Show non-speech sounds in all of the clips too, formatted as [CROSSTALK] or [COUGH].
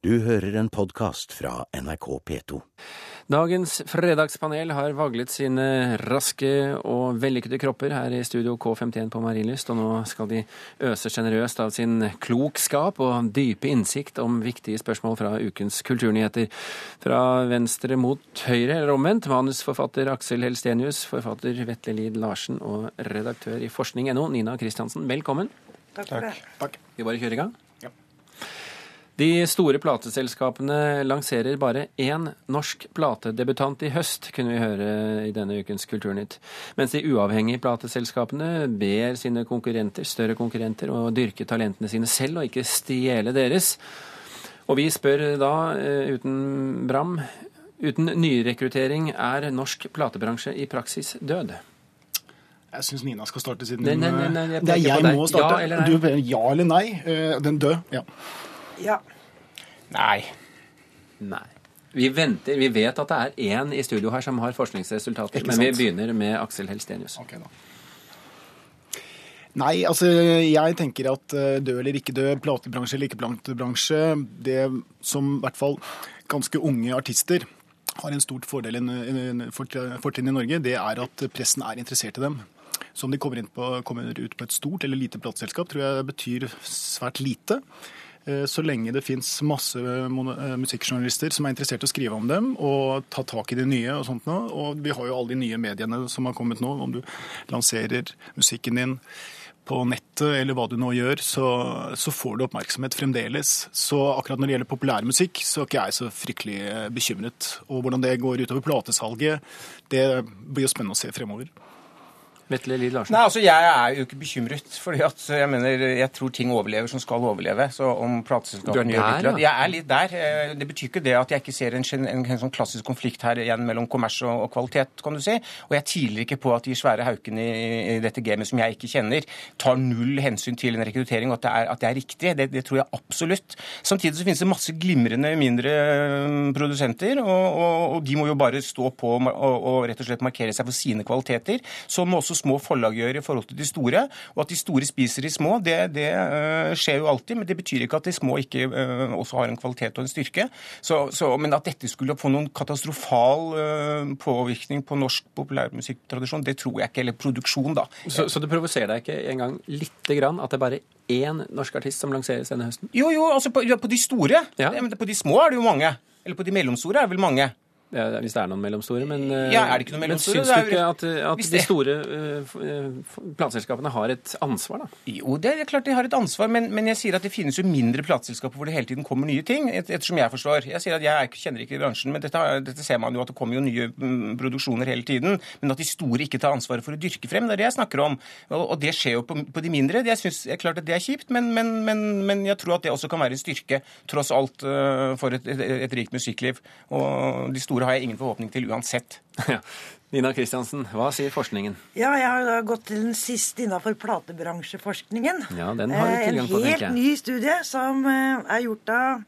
Du hører en podkast fra NRK P2. Dagens fredagspanel har vaglet sine raske og vellykkede kropper her i studio K51 på Marienlyst, og nå skal de øse sjenerøst av sin klokskap og dype innsikt om viktige spørsmål fra ukens kulturnyheter. Fra venstre mot høyre, eller omvendt, manusforfatter Aksel Helstenius, forfatter Vetle Lid Larsen og redaktør i forskning.no, Nina Kristiansen. Velkommen. Takk for det. Takk. Vi bare kjører i gang? De store plateselskapene lanserer bare én norsk platedebutant i høst, kunne vi høre i denne ukens Kulturnytt. Mens de uavhengige plateselskapene ber sine konkurrenter, større konkurrenter å dyrke talentene sine selv og ikke stjele deres. Og vi spør da, eh, uten bram, uten nyrekruttering, er norsk platebransje i praksis død? Jeg syns Nina skal starte siden Nei, nei, nei, nei, jeg Det er jeg må starte. Ja eller nei? Du, ja eller nei? Eh, Den død. Ja. Ja. Nei. Nei. Vi venter, vi vet at det er én i studio her som har forskningsresultater, men vi begynner med Aksel Helstenius. Okay, da. Nei, altså jeg tenker at dø død eller ikke død, platebransje eller ikke platebransje, det som i hvert fall ganske unge artister har en stort fordel, en, en fort- fortrinn i Norge, det er at pressen er interessert i dem. Så om de kommer, inn på, kommer ut på et stort eller lite plateselskap, tror jeg betyr svært lite. Eh, Så lenge det fins masse mono- eh, musikkjournalister som er interessert i å skrive om dem og ta tak i de nye og sånt nå. Og vi har jo alle de nye mediene som har kommet nå. Om du lanserer musikken din på nettet eller hva du nå gjør, så, så får du oppmerksomhet fremdeles. Så akkurat når det gjelder populærmusikk, så er ikke jeg så fryktelig eh, bekymret. Og hvordan det går utover platesalget, det blir jo spennende å se fremover. Vetle Lid Larsen. Nei, altså Jeg er jo ikke bekymret. fordi at jeg mener, jeg tror ting overlever som skal overleve. Så om plateselskapene gjør litt ja. Jeg er litt der. Eh, Det betyr ikke det at jeg ikke ser en, en, en, en sånn klassisk konflikt her igjen mellom kommers og, og kvalitet, kan du si. Og jeg tviler ikke på at de svære haukene i, i dette gamet som jeg ikke kjenner, tar null hensyn til en rekruttering, og at det er, at det er riktig. Det, det tror jeg absolutt. Samtidig så finnes det masse glimrende mindre produsenter, og, og, og de må jo bare stå på og, og rett og slett markere seg for sine kvaliteter. Sånn må også små forlag gjør i forhold til de store. Og at de store spiser de små, det, det øh, skjer jo alltid, men det betyr ikke at de små ikke øh, også har en kvalitet og en styrke. Så, så, men at dette skulle få noen katastrofal øh, påvirkning på norsk populærmusikktradisjon, det tror jeg ikke. Eller produksjon, da. Så, så det provoserer deg ikke engang lite grann at det bare én norsk artist som lanseres denne høsten? Jo, jo, altså på, ja, på de store. Ja, men på de små er det jo mange. Eller på de mellomstore er det vel mange. Ja, hvis det er noen mellomstore, men eh, Ja, er det ikke noen mellomstore? Men syns du ikke at, at Hvis de store uh, eh, plateselskapene har et ansvar, da? Jo, det er klart de har et ansvar, men, men jeg sier at det finnes jo mindre plateselskaper hvor det hele tiden kommer nye ting, et, ettersom jeg forstår. Jeg sier at jeg er kjenner ikke bransjen, men dette, dette ser man jo at det kommer jo nye mm, produksjoner hele tiden. Men at de store ikke tar ansvaret for å dyrke frem, det er det jeg snakker om. Og, og det skjer jo på, på de mindre. Det synes jeg klart at det er kjipt, men, men, men, men jeg tror at det også kan være en styrke, tross alt, for et, et, et rikt musikkliv. Og de store har jeg ingen forhåpning til uansett. [LAUGHS] Ja. Nina Kristiansen, hva sier forskningen? ja, jeg har da gått til den siste innafor platebransjeforskningen. Ja, den har du Eh, tilgang på, En helt ny studie som eh, er gjort av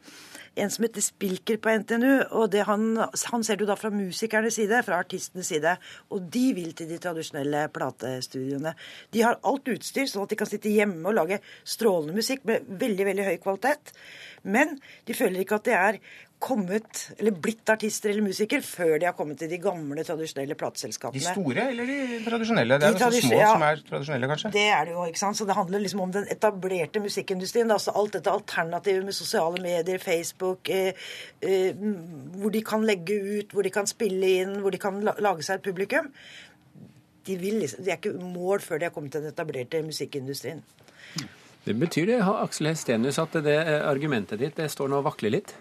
en som heter Spilker på NTNU. og det han, han ser du da fra musikernes side, fra artistenes side. Og de vil til de tradisjonelle platestudiene. De har alt utstyr, sånn at de kan sitte hjemme og lage strålende musikk med veldig, veldig høy kvalitet. Men de føler ikke at de er kommet, eller blitt artister eller musiker før de har kommet til de gamle, tradisjonelle De store eller de tradisjonelle? Det er De jo så små ja. som er tradisjonelle, kanskje? Det er det jo, ikke sant? Så det handler liksom om den etablerte musikkindustrien. Altså alt dette alternativet med sosiale medier, Facebook, eh, eh, hvor de kan legge ut, hvor de kan spille inn, hvor de kan lage seg et publikum. De, vil liksom, de er ikke mål før de har kommet til den etablerte musikkindustrien. Det betyr det, Aksel Hestenius, at det eh, argumentet ditt det står nå og vakler litt?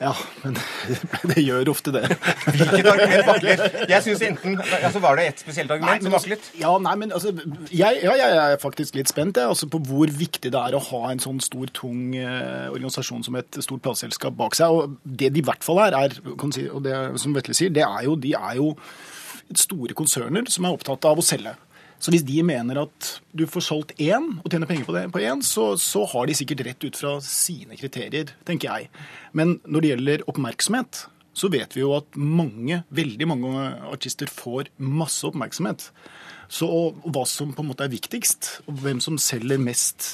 Ja, men [LAUGHS] det gjør ofte det. Hvilket argument [LAUGHS] vakler? Jeg synes enten, altså Var det et spesielt argument som vaklet? Ja, nei, men altså, jeg, ja, jeg er faktisk litt spent jeg, altså, på hvor viktig det er å ha en sånn stor, tung eh, organisasjon som et stort plateselskap bak seg. Og det de i hvert fall er, er kan si, og det som Vetle sier, det er jo, de er jo store konserner som er opptatt av å selge. Så hvis de mener at du får solgt én og tjener penger på det på én, så, så har de sikkert rett ut fra sine kriterier, tenker jeg. Men når det gjelder oppmerksomhet, så vet vi jo at mange, veldig mange artister får masse oppmerksomhet. Så hva som på en måte er viktigst, og hvem som selger mest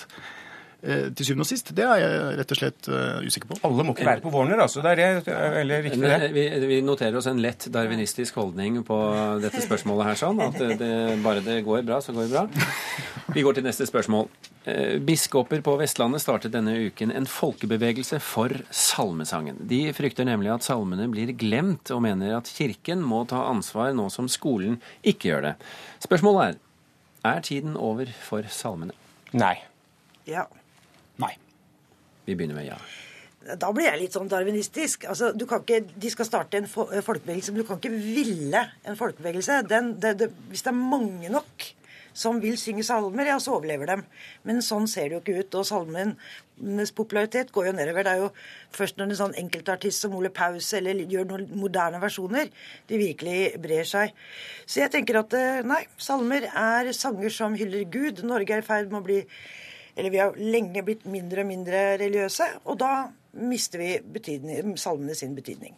til syvende og sist, det er jeg rett og slett eh, usikker på. Alle må ikke være på Warner, altså. Det er det, eller riktig det. Vi, vi noterer oss en lett darwinistisk holdning på dette spørsmålet her, sånn. At det, bare det går bra, så går det bra. Vi går til neste spørsmål. Eh, Biskoper på Vestlandet startet denne uken en folkebevegelse for salmesangen. De frykter nemlig at salmene blir glemt, og mener at Kirken må ta ansvar nå som skolen ikke gjør det. Spørsmålet er er tiden over for salmene. Nei. Ja. Nei. Vi begynner med ja. Da blir jeg litt sånn darwinistisk. Altså, du kan ikke, de skal starte en folkebevegelse, men du kan ikke ville en folkebevegelse. Den, det, det, hvis det er mange nok som vil synge salmer, ja, så overlever dem. Men sånn ser det jo ikke ut. Og salmenes popularitet går jo nedover. Det er jo først når en sånn enkeltartist som Ole Paus eller gjør noen moderne versjoner, de virkelig brer seg. Så jeg tenker at eh, nei, salmer er sanger som hyller Gud. Norge er i ferd med å bli eller vi har lenge blitt mindre og mindre religiøse, og da mister vi salmene sin betydning.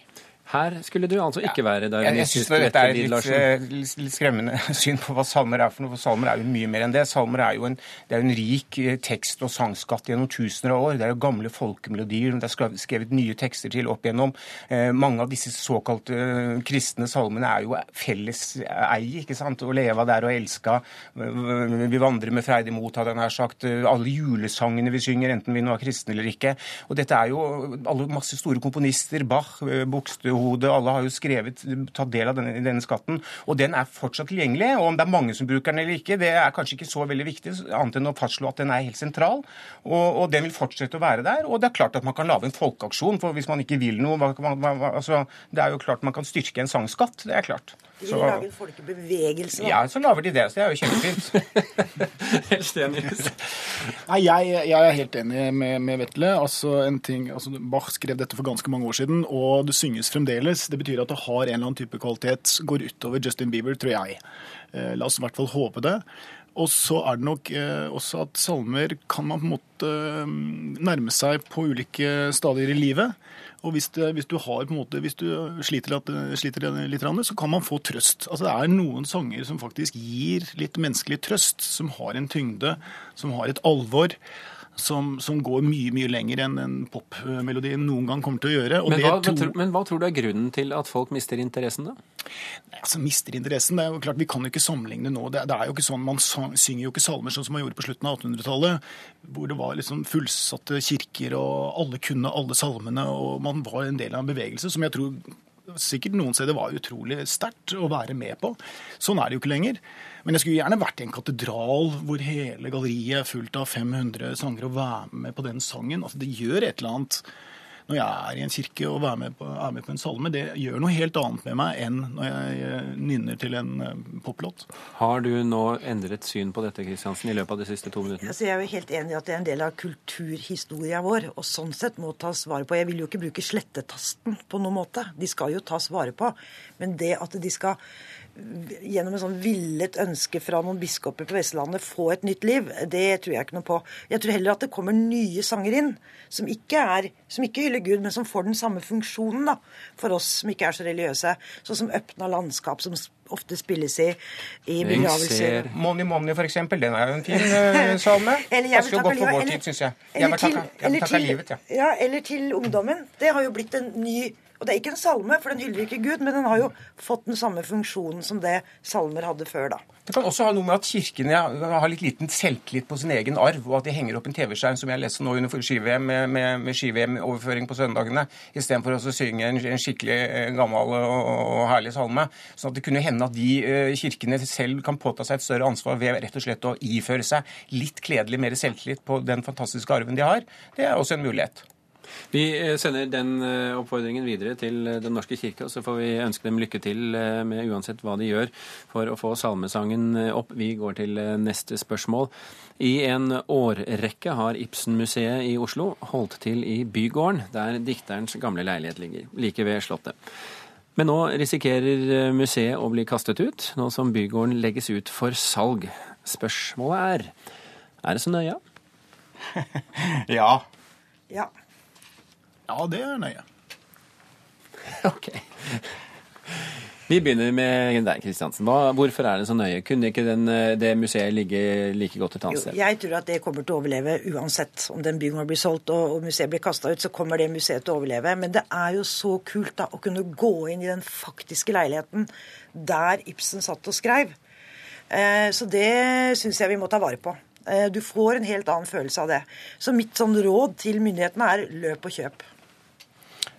Her skulle du altså ikke være Jeg, jeg syns dette er et litt, eh, litt, litt skremmende [LAUGHS] syn på hva salmer er for noe. For salmer er jo mye mer enn det. Salmer er jo en, det er en rik eh, tekst- og sangskatt gjennom tusener av år. Det er jo gamle folkemelodier. Det er skrevet, nye tekster til opp igjennom. Eh, mange av disse såkalte eh, kristne salmene er jo felleseie, ikke sant? Å leve der og elska. Eh, Vi vandrer med freidig mot, hadde jeg nær sagt. Alle julesangene vi synger, enten vi nå er kristne eller ikke. Og dette er jo alle masse store komponister. Bach, eh, Buxtehude, alle har jo skrevet, tatt del av denne, denne skatten. Og den er fortsatt tilgjengelig. Og om det er mange som bruker den eller ikke, det er kanskje ikke så veldig viktig, annet enn å fastslå at den er helt sentral. Og, og den vil fortsette å være der. Og det er klart at man kan lage en folkeaksjon, for hvis man ikke vil noe hva, hva, hva, altså, Det er jo klart man kan styrke en sangskatt, det er klart. De vil lage en folkebevegelse. ja, så lager de det. Så det er jo kjempefint. [LAUGHS] helt enig. Nei, jeg, jeg er helt enig med, med Vetle. Altså, en ting, altså, Bach skrev dette for ganske mange år siden, og det synges fremdeles. Det betyr at det har en eller annen type kvalitet. Går utover Justin Bieber, tror jeg. Eh, la oss i hvert fall håpe det. Og så er det nok eh, også at salmer kan man på en måte eh, nærme seg på ulike stadier i livet. Og hvis, det, hvis du måte, hvis du sliter, at- sliter litt, så kan man få trøst. Altså Det er noen sanger som faktisk gir litt menneskelig trøst, som har en tyngde, som har et alvor. Som, som går mye mye lenger enn en popmelodi noen gang kommer til å gjøre. Og Men hva, tror- men hva tror du er grunnen til at folk mister interessen, da? altså, mister interessen. Det er jo klart, Vi kan jo ikke sammenligne nå. Det, det er jo ikke sånn, Man sang, synger jo ikke salmer sånn som man gjorde på slutten av 1800-tallet, hvor det var liksom fullsatte kirker, og alle kunne alle salmene, og man var en del av en bevegelse som jeg tror sikkert noen steder var utrolig sterkt å være med på. Sånn er det jo ikke lenger. Men jeg skulle gjerne vært i en katedral hvor hele galleriet er fullt av 500 sangere og være med på den sangen. Altså, det gjør et eller annet når jeg er i en kirke og er med, på, er med på en salme, det gjør noe helt annet med meg enn når jeg eh, nynner til en eh, poplåt. Har du nå endret syn på dette Kristiansen, i løpet av de siste to minuttene? Altså, jeg er jo helt enig i at det er en del av kulturhistoria vår, og sånn sett må tas vare på. Jeg vil jo ikke bruke slettetasten på noen måte. De skal jo tas vare på. Men det at de skal gjennom en sånn villet ønske fra noen biskoper på Vestlandet få et nytt liv, det tror jeg ikke noe på. Jeg tror heller at det kommer nye sanger inn som ikke, er, som ikke hyller Gud, men som får den samme funksjonen da, for oss som ikke er så religiøse. Sånn som Øpna landskap, som ofte spilles i, i begravelser. Money Money, for eksempel, den er jo en fin uh, [LAUGHS] salme. Passer jo godt for vår tid, syns jeg. Jeg vil takke, livet, ja. ja. Eller til ungdommen. Det har jo blitt en ny Og det er ikke en salme, for den hyller ikke Gud, men den har jo fått den samme funksjonen som det salmer hadde før, da. Det kan også ha noe med at kirkene har litt liten selvtillit på sin egen arv, og at de henger opp en TV-skjerm, som jeg leste nå under ski-VM, med, med, med ski-VM-overføring på søndagene, istedenfor å synge en, en skikkelig eh, gammel og, og herlig salme. Sånn at det kunne hende at de eh, kirkene selv kan påta seg et større ansvar ved rett og slett å iføre seg litt kledelig mer selvtillit på den fantastiske arven de har. Det er også en mulighet. Vi eh, sender den eh, oppfordringen videre til eh, Den norske kirke, og så får vi ønske dem lykke til med uansett hva de gjør for å få salmesangen opp. Vi går til neste spørsmål. I en årrekke har Ibsen-museet i Oslo holdt til i bygården, der dikterens gamle leilighet ligger, like ved Slottet. Men nå risikerer museet å bli kastet ut, nå som bygården legges ut for salg. Spørsmålet er er det så nøye? [LAUGHS] Ja. Ja. Ja, det er nøye. [LAUGHS] Ok. Vi begynner med deg, Kristiansen. Hvorfor er det så nøye? Kunne ikke den, eh, det museet ligge like godt et annet sted? jeg tror at det kommer til å overleve uansett. Om den bygården blir solgt og, og museet blir kasta ut, så kommer det museet til å overleve. Men det er jo så kult da, å kunne gå inn i den faktiske leiligheten der Ibsen satt og skrev. Eh, så det syns jeg vi må ta vare på. Eh, du får en helt annen følelse av det. Så mitt sånn råd til myndighetene er løp og kjøp.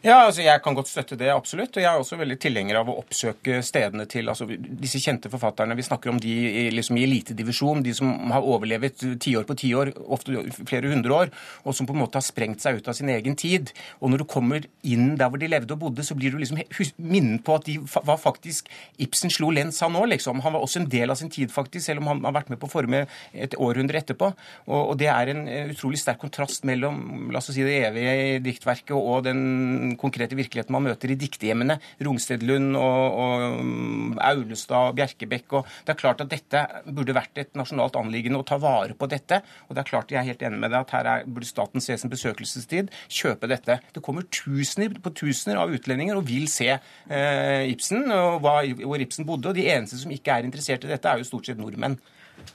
Ja, altså Jeg kan godt støtte det, absolutt. Og jeg er også veldig tilhenger av å oppsøke stedene til altså disse kjente forfatterne. Vi snakker om de liksom i elitedivisjon, de som har overlevet tiår på tiår, ofte flere hundre år, og som på en måte har sprengt seg ut av sin egen tid. Og når du kommer inn der hvor de levde og bodde, så blir du liksom minnet på at de var faktisk Ibsen slo lens, han òg, liksom. Han var også en del av sin tid, faktisk, selv om han har vært med på å forme et århundre etterpå. Og, og det er en utrolig sterk kontrast mellom la oss si, det evige diktverket og den konkrete virkeligheten man møter i diktehjemmene. Rungstedlund og, og mm, Aulestad og Bjerkebekk. Og det er klart at dette burde vært et nasjonalt anliggende å ta vare på dette. Og det er klart jeg er helt enig med deg at her er, burde staten se sin besøkelsestid, kjøpe dette. Det kommer tusener på tusener av utlendinger og vil se eh, Ibsen og hva, hvor Ibsen bodde. Og de eneste som ikke er interessert i dette, er jo stort sett nordmenn.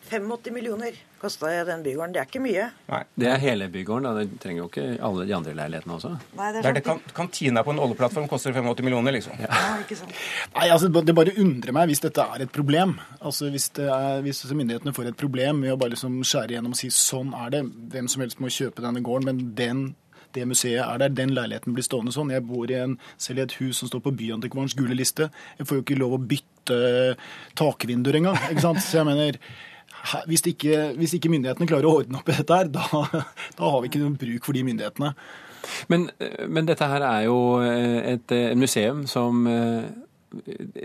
85 millioner kosta den bygården. Det er ikke mye. Nei. Det er hele bygården. da. Det trenger jo ikke alle de andre leilighetene også. Nei, det Det er er det sant. kan, kantina på en oljeplattform koster 85 millioner, liksom. Ja, ikke sant. Nei, altså Det bare undrer meg hvis dette er et problem. Altså Hvis, det er, hvis myndighetene får et problem med å bare liksom skjære igjennom og si sånn er det, hvem som helst må kjøpe denne gården, men den, det museet er der, den leiligheten blir stående sånn. Jeg bor i en, selv i et hus som står på Byantikvarens gule liste. Jeg får jo ikke lov å bytte takvinduer engang. ikke sant? Så jeg mener, hvis ikke, hvis ikke myndighetene klarer å ordne opp i dette her, da, da har vi ikke noe bruk for de myndighetene. Men, men dette her er jo et, et eh, museum som eh,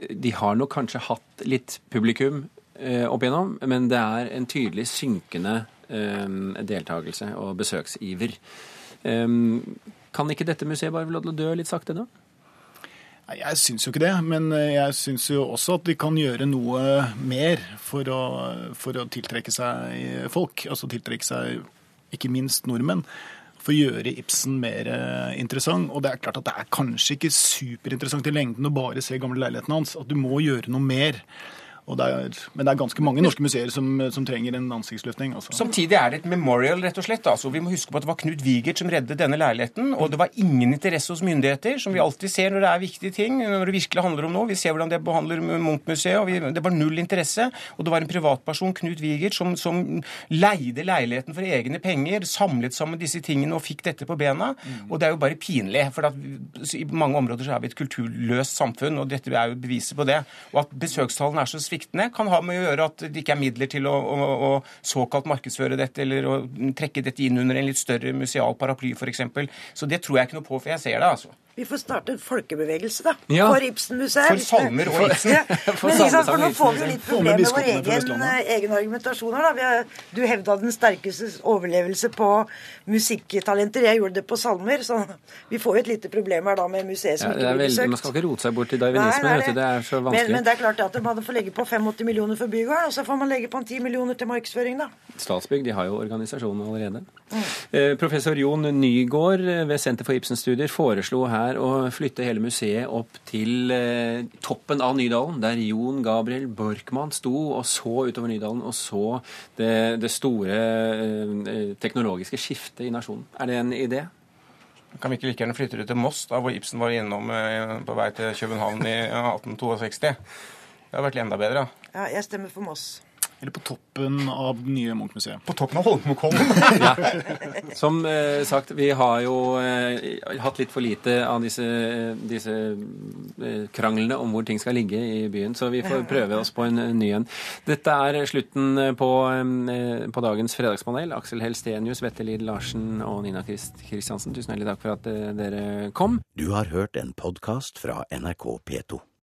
De har nok kanskje hatt litt publikum eh, opp igjennom, men det er en tydelig synkende eh, deltakelse og besøksiver. Kan ikke dette museet bare få lov til å dø litt sakte nå? Nei, Jeg syns jo ikke det, men eh, jeg syns jo også at de kan gjøre noe mer for å, for å tiltrekke seg folk. Altså tiltrekke seg ikke minst nordmenn. For å gjøre Ibsen mer eh, interessant. Og det er klart at det er kanskje ikke superinteressant i lengden å bare se gamle leilighetene hans. At du må gjøre noe mer. Og det er, men det er ganske mange norske museer som, som trenger en ansiktsløftning. Altså. Samtidig er det et memorial, rett og slett. Altså, vi må huske på at det var Knut Wigert som reddet denne leiligheten. Og det var ingen interesse hos myndigheter, som vi alltid ser når det er viktige ting. Når det virkelig handler om noe. Vi ser hvordan det behandler Munch-museet. og vi, Det var null interesse. Og det var en privatperson, Knut Wigert, som, som leide leiligheten for egne penger, samlet sammen disse tingene og fikk dette på bena. Og det er jo bare pinlig. For at i mange områder så er vi et kulturløst samfunn, og dette er jo beviset på det. Og at besøkstallene er så sviktende, kan ha med å gjøre at det ikke er midler til å, å, å såkalt markedsføre dette, eller å trekke dette inn under en litt større museal paraply, f.eks. Så det tror jeg ikke noe på, for jeg ser det, altså. Vi får starte en folkebevegelse, da. Ja. For Ibsen-museet. For salmer og Ibsen. Ja. [LAUGHS] For Men liksom, for nå får vi jo litt problemer med vår egen, eh, egen argumentasjon her. Da. Vi har, du hevda den sterkeste overlevelse på musikktalenter. Jeg gjorde det på salmer. Så vi får jo et lite problem her da med museet som Ja, ikke blir besøkt. man skal ikke rote seg bort i darwinismen. vet du, Det er så vanskelig. men det er klart at man får legge på 85 millioner for bygården, og så får man legge på en 10 millioner til markedsføring, da. Statsbygg de har jo organisasjonen allerede. Eh, professor Jon Nygaard eh, ved Senter for Ibsen-studier foreslo her å flytte hele museet opp til eh, toppen av Nydalen, der Jon Gabriel Borkmann sto og så utover Nydalen og så det, det store eh, teknologiske skiftet i nasjonen. Er det en idé? Kan vi ikke like gjerne flytte det til Moss, da, hvor Ibsen var innom eh, på vei til København i 1862? Det hadde vært enda bedre. Ja, jeg stemmer for Moss. Eller på toppen av det nye Munch-museet. På toppen av Holmenkollen. [LAUGHS] Som eh, sagt, vi har jo eh, hatt litt for lite av disse, disse eh, kranglene om hvor ting skal ligge i byen, så vi får prøve oss på en eh, ny en. Dette er slutten eh, på, eh, på dagens fredagspanel. Aksel Helstenius, Vette Lid Larsen og Nina Krist Kristiansen, tusen hjertelig takk for at eh, dere kom. Du har hørt en podkast fra NRK P2.